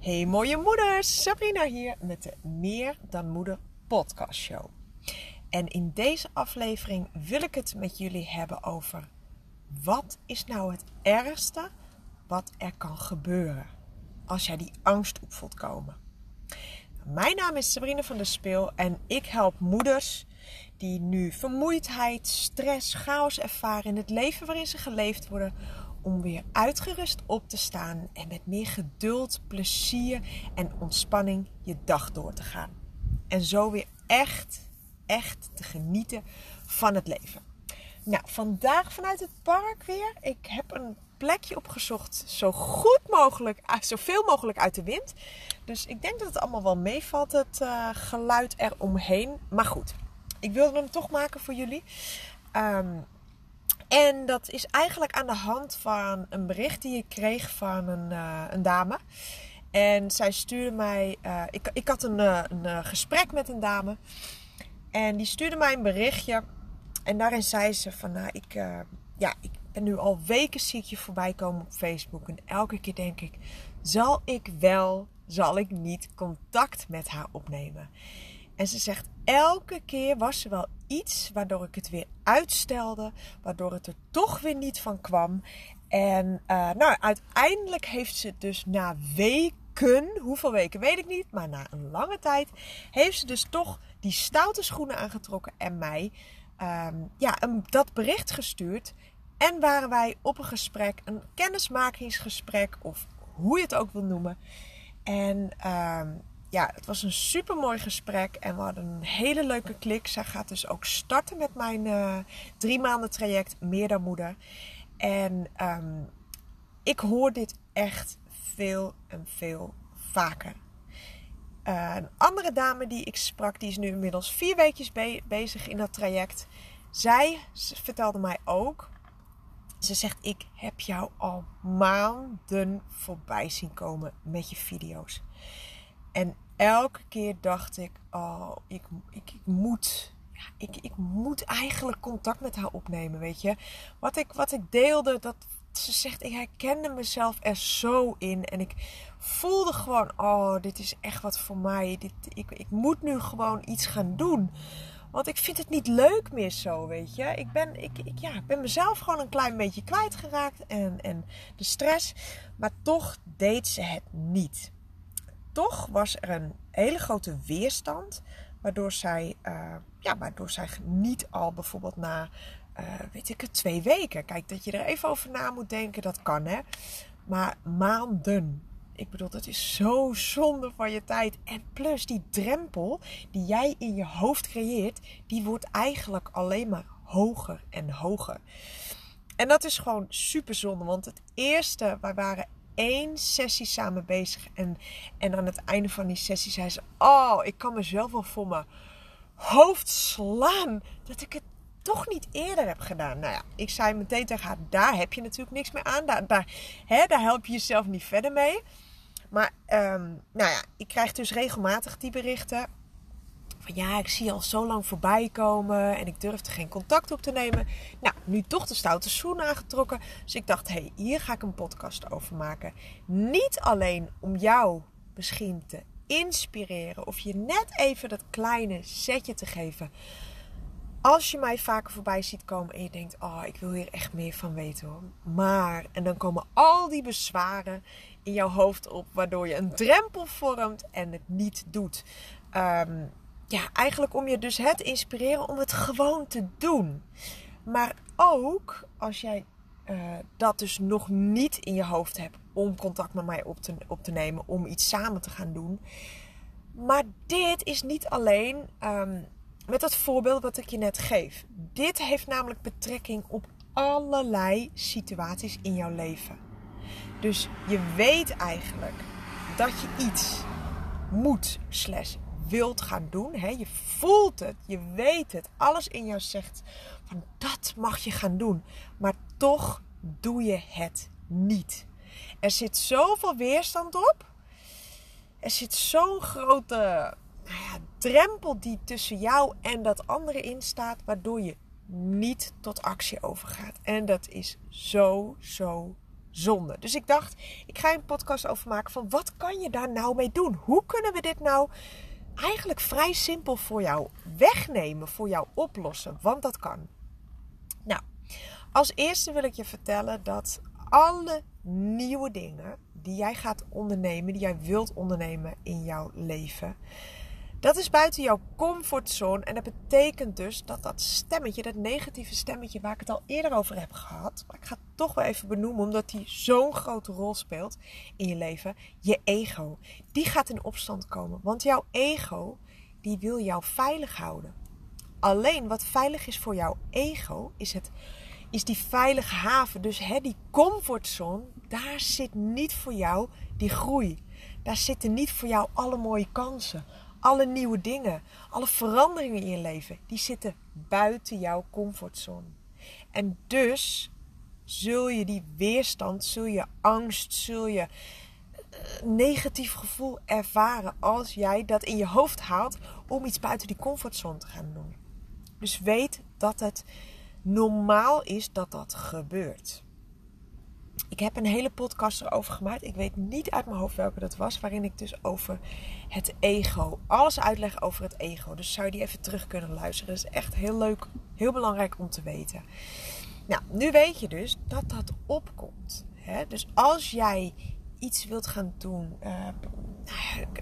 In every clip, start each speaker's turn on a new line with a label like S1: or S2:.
S1: Hey mooie moeders, Sabrina hier met de Meer dan Moeder podcast show. En in deze aflevering wil ik het met jullie hebben over wat is nou het ergste wat er kan gebeuren als jij die angst op voelt komen. Mijn naam is Sabrina van der Speel en ik help moeders die nu vermoeidheid, stress, chaos ervaren in het leven waarin ze geleefd worden om weer uitgerust op te staan en met meer geduld, plezier en ontspanning je dag door te gaan. En zo weer echt, echt te genieten van het leven. Nou, vandaag vanuit het park weer. Ik heb een plekje opgezocht, zo goed mogelijk, zoveel mogelijk uit de wind. Dus ik denk dat het allemaal wel meevalt, het uh, geluid eromheen. Maar goed, ik wilde hem toch maken voor jullie. Um, en dat is eigenlijk aan de hand van een bericht die ik kreeg van een, uh, een dame. En zij stuurde mij. Uh, ik, ik had een, uh, een gesprek met een dame. En die stuurde mij een berichtje. En daarin zei ze: van nou, ik, ja, ik ben nu al weken zie ik je voorbij komen op Facebook. En elke keer denk ik: zal ik wel, zal ik niet contact met haar opnemen? En ze zegt: elke keer was er wel iets waardoor ik het weer uitstelde, waardoor het er toch weer niet van kwam. En uh, nou, uiteindelijk heeft ze dus na weken, hoeveel weken weet ik niet, maar na een lange tijd, heeft ze dus toch die stoute schoenen aangetrokken en mij um, ja, een, dat bericht gestuurd. En waren wij op een gesprek, een kennismakingsgesprek of hoe je het ook wil noemen. En um, ja, het was een super mooi gesprek en we hadden een hele leuke klik. Zij gaat dus ook starten met mijn uh, drie maanden traject Meer dan Moeder. En um, ik hoor dit echt veel en veel vaker. Uh, een andere dame die ik sprak, die is nu inmiddels vier weekjes be bezig in dat traject. Zij vertelde mij ook. Ze zegt: Ik heb jou al maanden voorbij zien komen met je video's. En elke keer dacht ik, oh, ik, ik, ik moet, ja, ik, ik moet eigenlijk contact met haar opnemen, weet je. Wat ik, wat ik deelde, dat ze zegt, ik herkende mezelf er zo in. En ik voelde gewoon, oh, dit is echt wat voor mij. Dit, ik, ik moet nu gewoon iets gaan doen. Want ik vind het niet leuk meer zo, weet je. Ik ben, ik, ik, ja, ben mezelf gewoon een klein beetje kwijtgeraakt. En, en de stress. Maar toch deed ze het niet toch was er een hele grote weerstand. Waardoor zij, uh, ja, waardoor zij niet al bijvoorbeeld na, uh, weet ik het, twee weken. Kijk, dat je er even over na moet denken, dat kan hè. Maar maanden. Ik bedoel, dat is zo zonde van je tijd. En plus die drempel die jij in je hoofd creëert, die wordt eigenlijk alleen maar hoger en hoger. En dat is gewoon super zonde. Want het eerste, wij waren één sessie samen bezig. En, en aan het einde van die sessie zei ze: Oh, ik kan mezelf wel voor mijn hoofd slaan. Dat ik het toch niet eerder heb gedaan. Nou ja, ik zei meteen tegen haar: Daar heb je natuurlijk niks meer aan. Daar, daar, hè, daar help je jezelf niet verder mee. Maar um, nou ja, ik krijg dus regelmatig die berichten ja, ik zie je al zo lang voorbij komen en ik durfde geen contact op te nemen. Nou, nu toch de stoute schoen aangetrokken. Dus ik dacht, hé, hey, hier ga ik een podcast over maken. Niet alleen om jou misschien te inspireren of je net even dat kleine setje te geven. Als je mij vaker voorbij ziet komen en je denkt, oh, ik wil hier echt meer van weten hoor. Maar, en dan komen al die bezwaren in jouw hoofd op, waardoor je een drempel vormt en het niet doet. Um, ja, eigenlijk om je dus het inspireren om het gewoon te doen. Maar ook als jij uh, dat dus nog niet in je hoofd hebt om contact met mij op te, op te nemen, om iets samen te gaan doen. Maar dit is niet alleen um, met dat voorbeeld wat ik je net geef. Dit heeft namelijk betrekking op allerlei situaties in jouw leven. Dus je weet eigenlijk dat je iets moet slash wilt gaan doen. Hè? Je voelt het, je weet het. Alles in jou zegt van dat mag je gaan doen. Maar toch doe je het niet. Er zit zoveel weerstand op. Er zit zo'n grote nou ja, drempel die tussen jou en dat andere in staat, waardoor je niet tot actie overgaat. En dat is zo, zo zonde. Dus ik dacht, ik ga een podcast over maken van wat kan je daar nou mee doen? Hoe kunnen we dit nou eigenlijk vrij simpel voor jou wegnemen, voor jou oplossen? Want dat kan. Nou, als eerste wil ik je vertellen dat alle nieuwe dingen die jij gaat ondernemen, die jij wilt ondernemen in jouw leven, dat is buiten jouw comfortzone. En dat betekent dus dat dat stemmetje, dat negatieve stemmetje waar ik het al eerder over heb gehad. Maar ik ga het toch wel even benoemen, omdat die zo'n grote rol speelt in je leven. Je ego. Die gaat in opstand komen. Want jouw ego, die wil jou veilig houden. Alleen wat veilig is voor jouw ego, is, het, is die veilige haven. Dus hè, die comfortzone, daar zit niet voor jou die groei. Daar zitten niet voor jou alle mooie kansen alle nieuwe dingen, alle veranderingen in je leven, die zitten buiten jouw comfortzone. En dus zul je die weerstand, zul je angst, zul je eh, negatief gevoel ervaren als jij dat in je hoofd haalt om iets buiten die comfortzone te gaan doen. Dus weet dat het normaal is dat dat gebeurt. Ik heb een hele podcast erover gemaakt. Ik weet niet uit mijn hoofd welke dat was. Waarin ik dus over het ego. Alles uitleg over het ego. Dus zou je die even terug kunnen luisteren. Dat is echt heel leuk. Heel belangrijk om te weten. Nou, nu weet je dus dat dat opkomt. Hè? Dus als jij iets wilt gaan doen uh,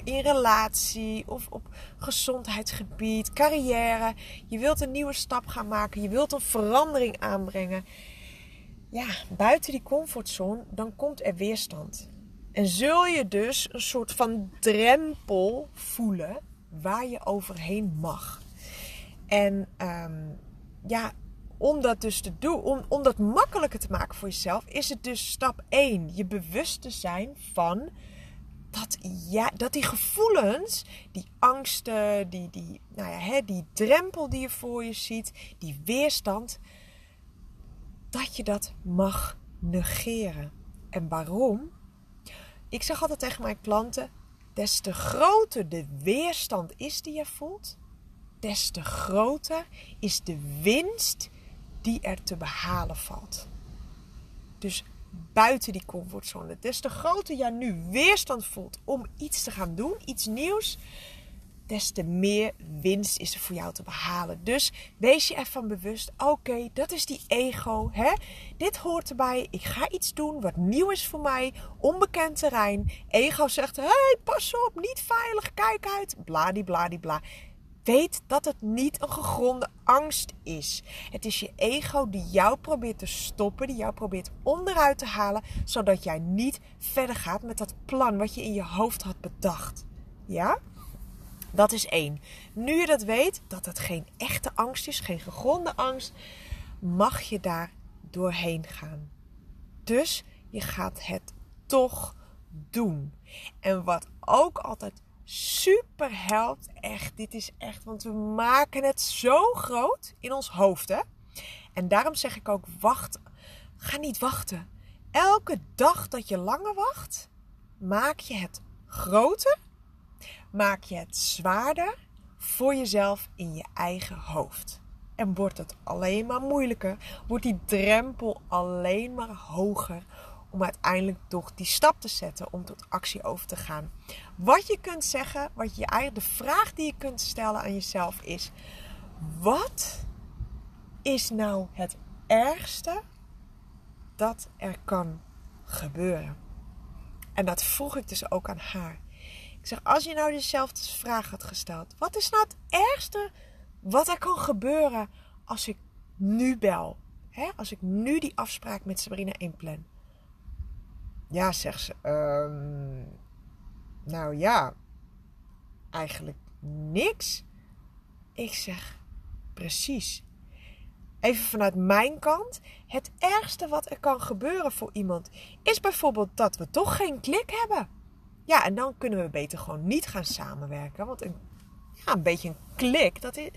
S1: in relatie of op gezondheidsgebied, carrière. Je wilt een nieuwe stap gaan maken. Je wilt een verandering aanbrengen ja, buiten die comfortzone, dan komt er weerstand. En zul je dus een soort van drempel voelen waar je overheen mag. En um, ja, om dat dus te doen, om, om dat makkelijker te maken voor jezelf, is het dus stap 1. Je bewust te zijn van dat, ja, dat die gevoelens, die angsten, die, die, nou ja, hè, die drempel die je voor je ziet, die weerstand, dat je dat mag negeren. En waarom? Ik zeg altijd tegen mijn klanten: des te groter de weerstand is die je voelt, des te groter is de winst die er te behalen valt. Dus buiten die comfortzone. Des te groter jij nu weerstand voelt om iets te gaan doen, iets nieuws, des te meer winst is er voor jou te behalen. Dus wees je ervan bewust: oké, dat is die ego. Hè? Dit hoort erbij. Ik ga iets doen wat nieuw is voor mij. Onbekend terrein. Ego zegt: hey, pas op, niet veilig, kijk uit. Bladibladibla. Weet dat het niet een gegronde angst is. Het is je ego die jou probeert te stoppen, die jou probeert onderuit te halen, zodat jij niet verder gaat met dat plan wat je in je hoofd had bedacht. Ja? Dat is één. Nu je dat weet, dat het geen echte angst is, geen gegronde angst, mag je daar doorheen gaan. Dus je gaat het toch doen. En wat ook altijd super helpt, echt, dit is echt, want we maken het zo groot in ons hoofd, hè? En daarom zeg ik ook, wacht, ga niet wachten. Elke dag dat je langer wacht, maak je het groter maak je het zwaarder voor jezelf in je eigen hoofd. En wordt het alleen maar moeilijker, wordt die drempel alleen maar hoger om uiteindelijk toch die stap te zetten om tot actie over te gaan. Wat je kunt zeggen, wat je eigenlijk de vraag die je kunt stellen aan jezelf is: wat is nou het ergste dat er kan gebeuren? En dat vroeg ik dus ook aan haar. Ik zeg, als je nou dezelfde vraag had gesteld, wat is nou het ergste wat er kan gebeuren als ik nu bel? Hè? Als ik nu die afspraak met Sabrina inplan. Ja, zegt ze. Um, nou ja, eigenlijk niks. Ik zeg, precies. Even vanuit mijn kant. Het ergste wat er kan gebeuren voor iemand is bijvoorbeeld dat we toch geen klik hebben. Ja, en dan kunnen we beter gewoon niet gaan samenwerken. Want een, een beetje een klik, dat is,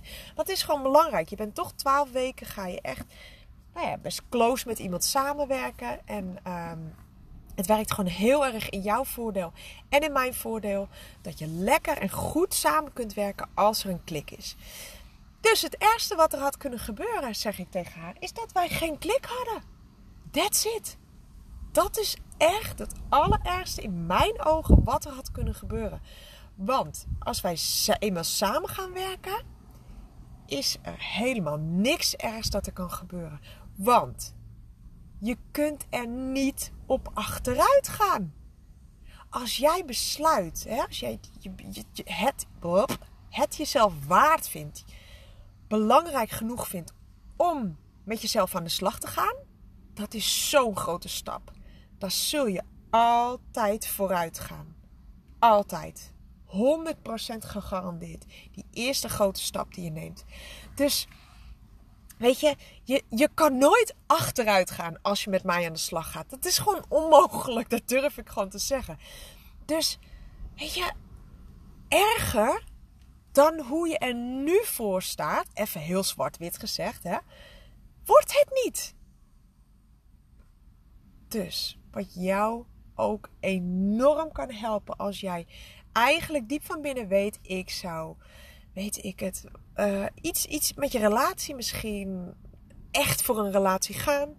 S1: is gewoon belangrijk. Je bent toch twaalf weken, ga je echt nou ja, best close met iemand samenwerken. En ehm, het werkt gewoon heel erg in jouw voordeel en in mijn voordeel. Dat je lekker en goed samen kunt werken als er een klik is. Dus het ergste wat er had kunnen gebeuren, zeg ik tegen haar, is dat wij geen klik hadden. That's it. Dat is echt het allerergste in mijn ogen wat er had kunnen gebeuren. Want als wij eenmaal samen gaan werken, is er helemaal niks ergs dat er kan gebeuren. Want je kunt er niet op achteruit gaan. Als jij besluit, hè, als jij je, het, het jezelf waard vindt, belangrijk genoeg vindt om met jezelf aan de slag te gaan, dat is zo'n grote stap. Dan zul je altijd vooruit gaan. Altijd. 100% gegarandeerd. Die eerste grote stap die je neemt. Dus weet je, je, je kan nooit achteruit gaan als je met mij aan de slag gaat. Dat is gewoon onmogelijk. Dat durf ik gewoon te zeggen. Dus weet je, erger dan hoe je er nu voor staat, even heel zwart-wit gezegd, hè, wordt het niet. Dus wat jou ook enorm kan helpen als jij eigenlijk diep van binnen weet, ik zou, weet ik het, uh, iets, iets met je relatie misschien echt voor een relatie gaan,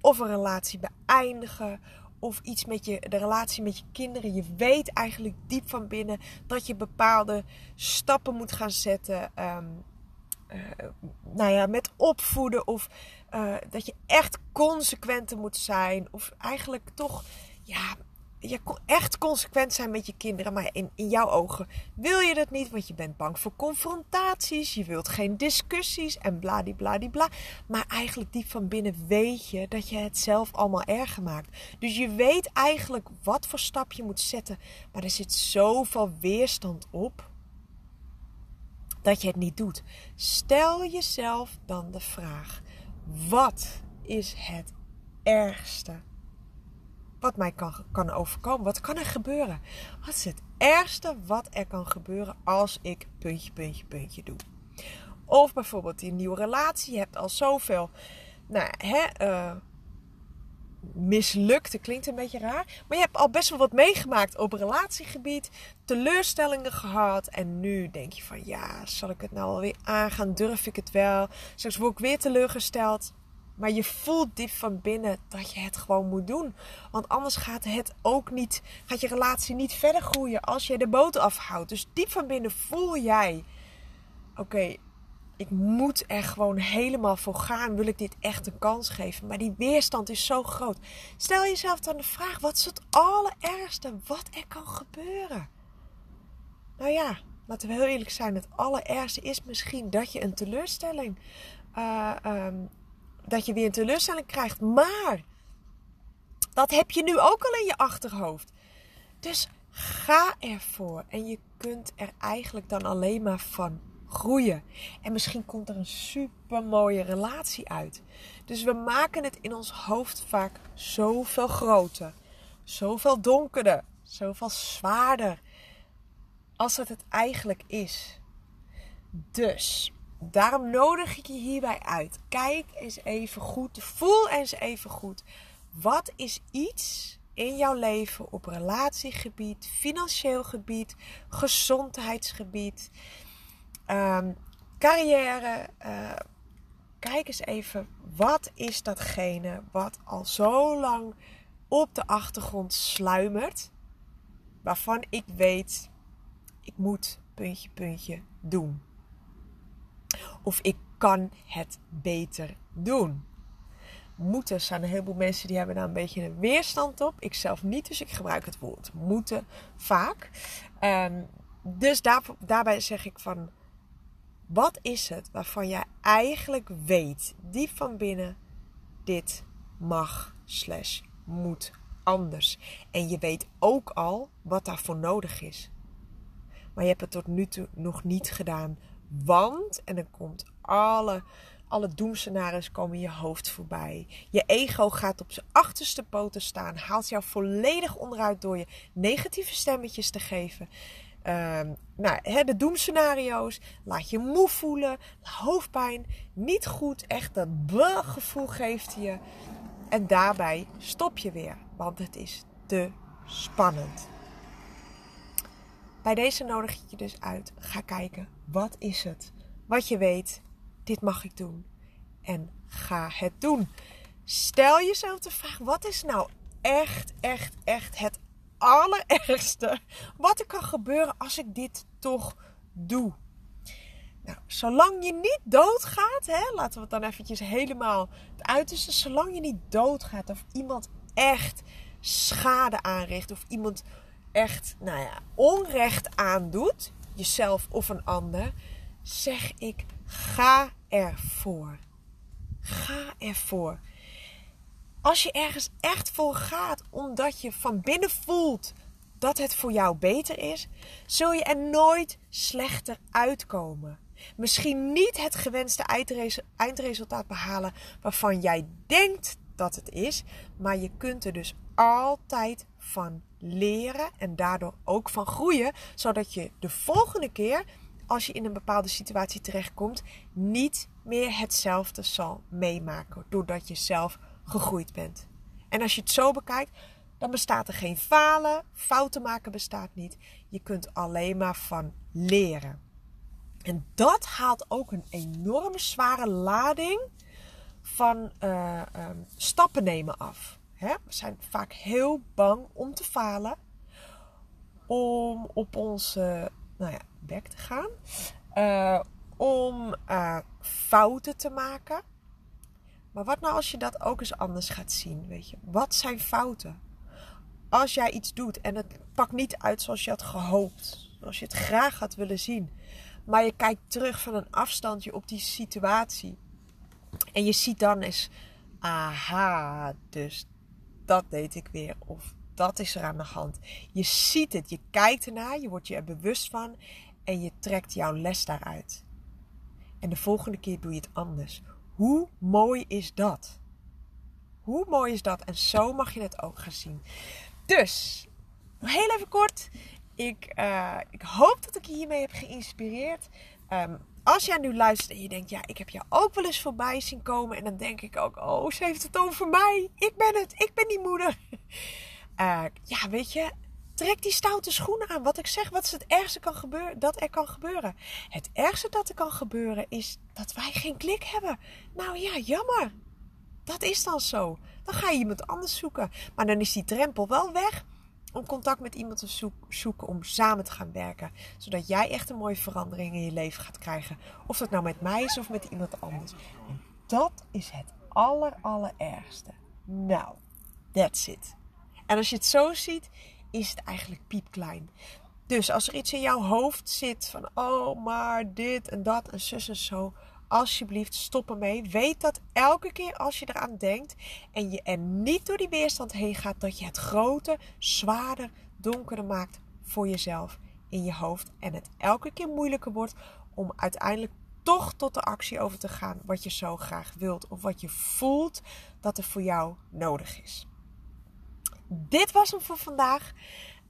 S1: of een relatie beëindigen, of iets met je, de relatie met je kinderen. Je weet eigenlijk diep van binnen dat je bepaalde stappen moet gaan zetten. Um, nou ja, met opvoeden. Of uh, dat je echt consequenter moet zijn. Of eigenlijk toch ja, je echt consequent zijn met je kinderen. Maar in, in jouw ogen wil je dat niet, want je bent bang voor confrontaties. Je wilt geen discussies en bladibladibla. Maar eigenlijk diep van binnen weet je dat je het zelf allemaal erger maakt. Dus je weet eigenlijk wat voor stap je moet zetten. Maar er zit zoveel weerstand op dat je het niet doet. Stel jezelf dan de vraag: wat is het ergste wat mij kan, kan overkomen. Wat kan er gebeuren? Wat is het ergste wat er kan gebeuren als ik puntje, puntje, puntje doe? Of bijvoorbeeld die nieuwe relatie. Je hebt al zoveel nou, hè, uh, mislukte, klinkt een beetje raar. Maar je hebt al best wel wat meegemaakt op relatiegebied. Teleurstellingen gehad. En nu denk je van ja, zal ik het nou alweer aangaan? Durf ik het wel? Straks word ik weer teleurgesteld. Maar je voelt diep van binnen dat je het gewoon moet doen. Want anders gaat het ook niet, gaat je relatie niet verder groeien als je de boot afhoudt. Dus diep van binnen voel jij: oké, ik moet er gewoon helemaal voor gaan. Wil ik dit echt een kans geven? Maar die weerstand is zo groot. Stel jezelf dan de vraag: wat is het allerergste wat er kan gebeuren? Nou ja, laten we heel eerlijk zijn: het allerergste is misschien dat je een teleurstelling. Uh, dat je weer een teleurstelling krijgt. Maar dat heb je nu ook al in je achterhoofd. Dus ga ervoor. En je kunt er eigenlijk dan alleen maar van groeien. En misschien komt er een super mooie relatie uit. Dus we maken het in ons hoofd vaak zoveel groter, zoveel donkerder, zoveel zwaarder. Als het het eigenlijk is. Dus Daarom nodig ik je hierbij uit. Kijk eens even goed, voel eens even goed. Wat is iets in jouw leven op relatiegebied, financieel gebied, gezondheidsgebied, um, carrière? Uh, kijk eens even, wat is datgene wat al zo lang op de achtergrond sluimert, waarvan ik weet, ik moet puntje, puntje doen. Of ik kan het beter doen. Moeten zijn een heleboel mensen die hebben daar een beetje een weerstand op. Ik zelf niet, dus ik gebruik het woord moeten vaak. Ehm, dus daar, daarbij zeg ik van, wat is het waarvan jij eigenlijk weet, diep van binnen, dit mag slash moet anders. En je weet ook al wat daarvoor nodig is. Maar je hebt het tot nu toe nog niet gedaan want, en dan komt alle, alle doemscenario's komen in je hoofd voorbij. Je ego gaat op zijn achterste poten staan. Haalt jou volledig onderuit door je negatieve stemmetjes te geven. Um, nou, hè, de doemscenario's. Laat je moe voelen. Hoofdpijn. Niet goed. Echt dat gevoel geeft je. En daarbij stop je weer. Want het is te spannend. Bij deze nodig ik je dus uit. Ga kijken, wat is het? Wat je weet, dit mag ik doen. En ga het doen. Stel jezelf de vraag, wat is nou echt, echt, echt het allerergste wat er kan gebeuren als ik dit toch doe. Nou, zolang je niet doodgaat, hè, laten we het dan eventjes helemaal het uiterste. Zolang je niet doodgaat of iemand echt schade aanricht of iemand echt, nou ja, onrecht aandoet, jezelf of een ander, zeg ik: ga ervoor. Ga ervoor. Als je ergens echt voor gaat, omdat je van binnen voelt dat het voor jou beter is, zul je er nooit slechter uitkomen. Misschien niet het gewenste eindresultaat behalen waarvan jij denkt dat het is, maar je kunt er dus altijd van leren en daardoor ook van groeien, zodat je de volgende keer, als je in een bepaalde situatie terechtkomt, niet meer hetzelfde zal meemaken, doordat je zelf gegroeid bent. En als je het zo bekijkt, dan bestaat er geen falen, fouten maken bestaat niet. Je kunt alleen maar van leren. En dat haalt ook een enorme zware lading van uh, um, stappen nemen af. Hè? We zijn vaak heel bang om te falen, om op onze nou ja, bek te gaan, uh, om uh, fouten te maken. Maar wat nou als je dat ook eens anders gaat zien? Weet je? Wat zijn fouten? Als jij iets doet en het pakt niet uit zoals je had gehoopt, zoals je het graag had willen zien, maar je kijkt terug van een afstandje op die situatie en je ziet dan eens, aha, dus dat deed ik weer. Of dat is er aan de hand. Je ziet het, je kijkt ernaar, je wordt je er bewust van en je trekt jouw les daaruit. En de volgende keer doe je het anders. Hoe mooi is dat? Hoe mooi is dat? En zo mag je het ook gaan zien. Dus, heel even kort. Ik, uh, ik hoop dat ik je hiermee heb geïnspireerd. Um, als jij nu luistert en je denkt, ja, ik heb jou ook wel eens voorbij zien komen. En dan denk ik ook, oh, ze heeft het over mij. Ik ben het, ik ben die moeder. Uh, ja, weet je, trek die stoute schoenen aan. Wat ik zeg, wat is het ergste kan gebeuren, dat er kan gebeuren? Het ergste dat er kan gebeuren is dat wij geen klik hebben. Nou ja, jammer. Dat is dan zo. Dan ga je iemand anders zoeken. Maar dan is die drempel wel weg om contact met iemand te zoeken om samen te gaan werken. Zodat jij echt een mooie verandering in je leven gaat krijgen. Of dat nou met mij is of met iemand anders. En dat is het aller, allerergste. Nou, that's it. En als je het zo ziet, is het eigenlijk piepklein. Dus als er iets in jouw hoofd zit van, oh, maar dit en dat en zus en zo alsjeblieft stop ermee. Weet dat elke keer als je eraan denkt en je er niet door die weerstand heen gaat, dat je het groter, zwaarder, donkerder maakt voor jezelf in je hoofd. En het elke keer moeilijker wordt om uiteindelijk toch tot de actie over te gaan wat je zo graag wilt of wat je voelt dat er voor jou nodig is. Dit was hem voor vandaag.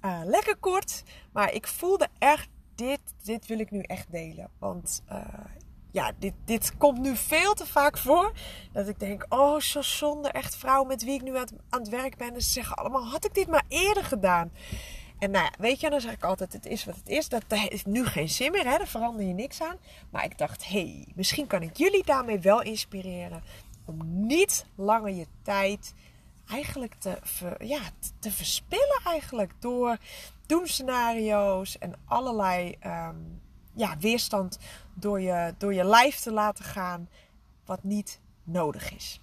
S1: Uh, lekker kort, maar ik voelde echt dit, dit wil ik nu echt delen. Want uh, ja, dit, dit komt nu veel te vaak voor. Dat ik denk, oh, zo zonde. Echt vrouwen met wie ik nu aan het, aan het werk ben. En ze zeggen allemaal, had ik dit maar eerder gedaan? En nou ja, weet je, dan zeg ik altijd, het is wat het is. Dat, heeft nu geen zin meer, hè? daar verander je niks aan. Maar ik dacht, hé, hey, misschien kan ik jullie daarmee wel inspireren. Om niet langer je tijd eigenlijk te, ja, te verspillen eigenlijk. Door doemscenario's en allerlei um, ja, weerstand door je, door je lijf te laten gaan wat niet nodig is.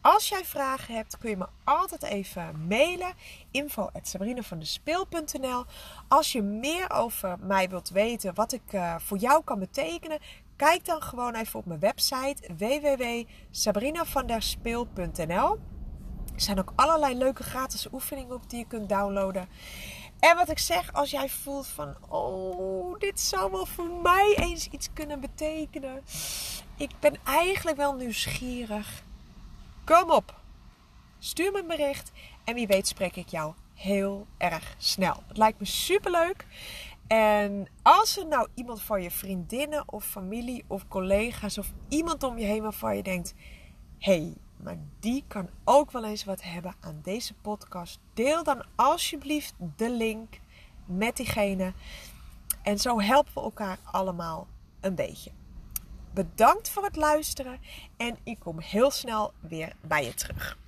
S1: Als jij vragen hebt, kun je me altijd even mailen. Info Als je meer over mij wilt weten, wat ik uh, voor jou kan betekenen, kijk dan gewoon even op mijn website www.sabrinavanderspeel.nl Er zijn ook allerlei leuke gratis oefeningen op die je kunt downloaden. En wat ik zeg, als jij voelt van, oh, dit zou wel voor mij eens iets kunnen betekenen. Ik ben eigenlijk wel nieuwsgierig. Kom op. Stuur me een bericht en wie weet spreek ik jou heel erg snel. Het lijkt me super leuk. En als er nou iemand van je vriendinnen of familie of collega's of iemand om je heen waarvan je denkt: hey, maar die kan ook wel eens wat hebben aan deze podcast. Deel dan alsjeblieft de link met diegene. En zo helpen we elkaar allemaal een beetje. Bedankt voor het luisteren en ik kom heel snel weer bij je terug.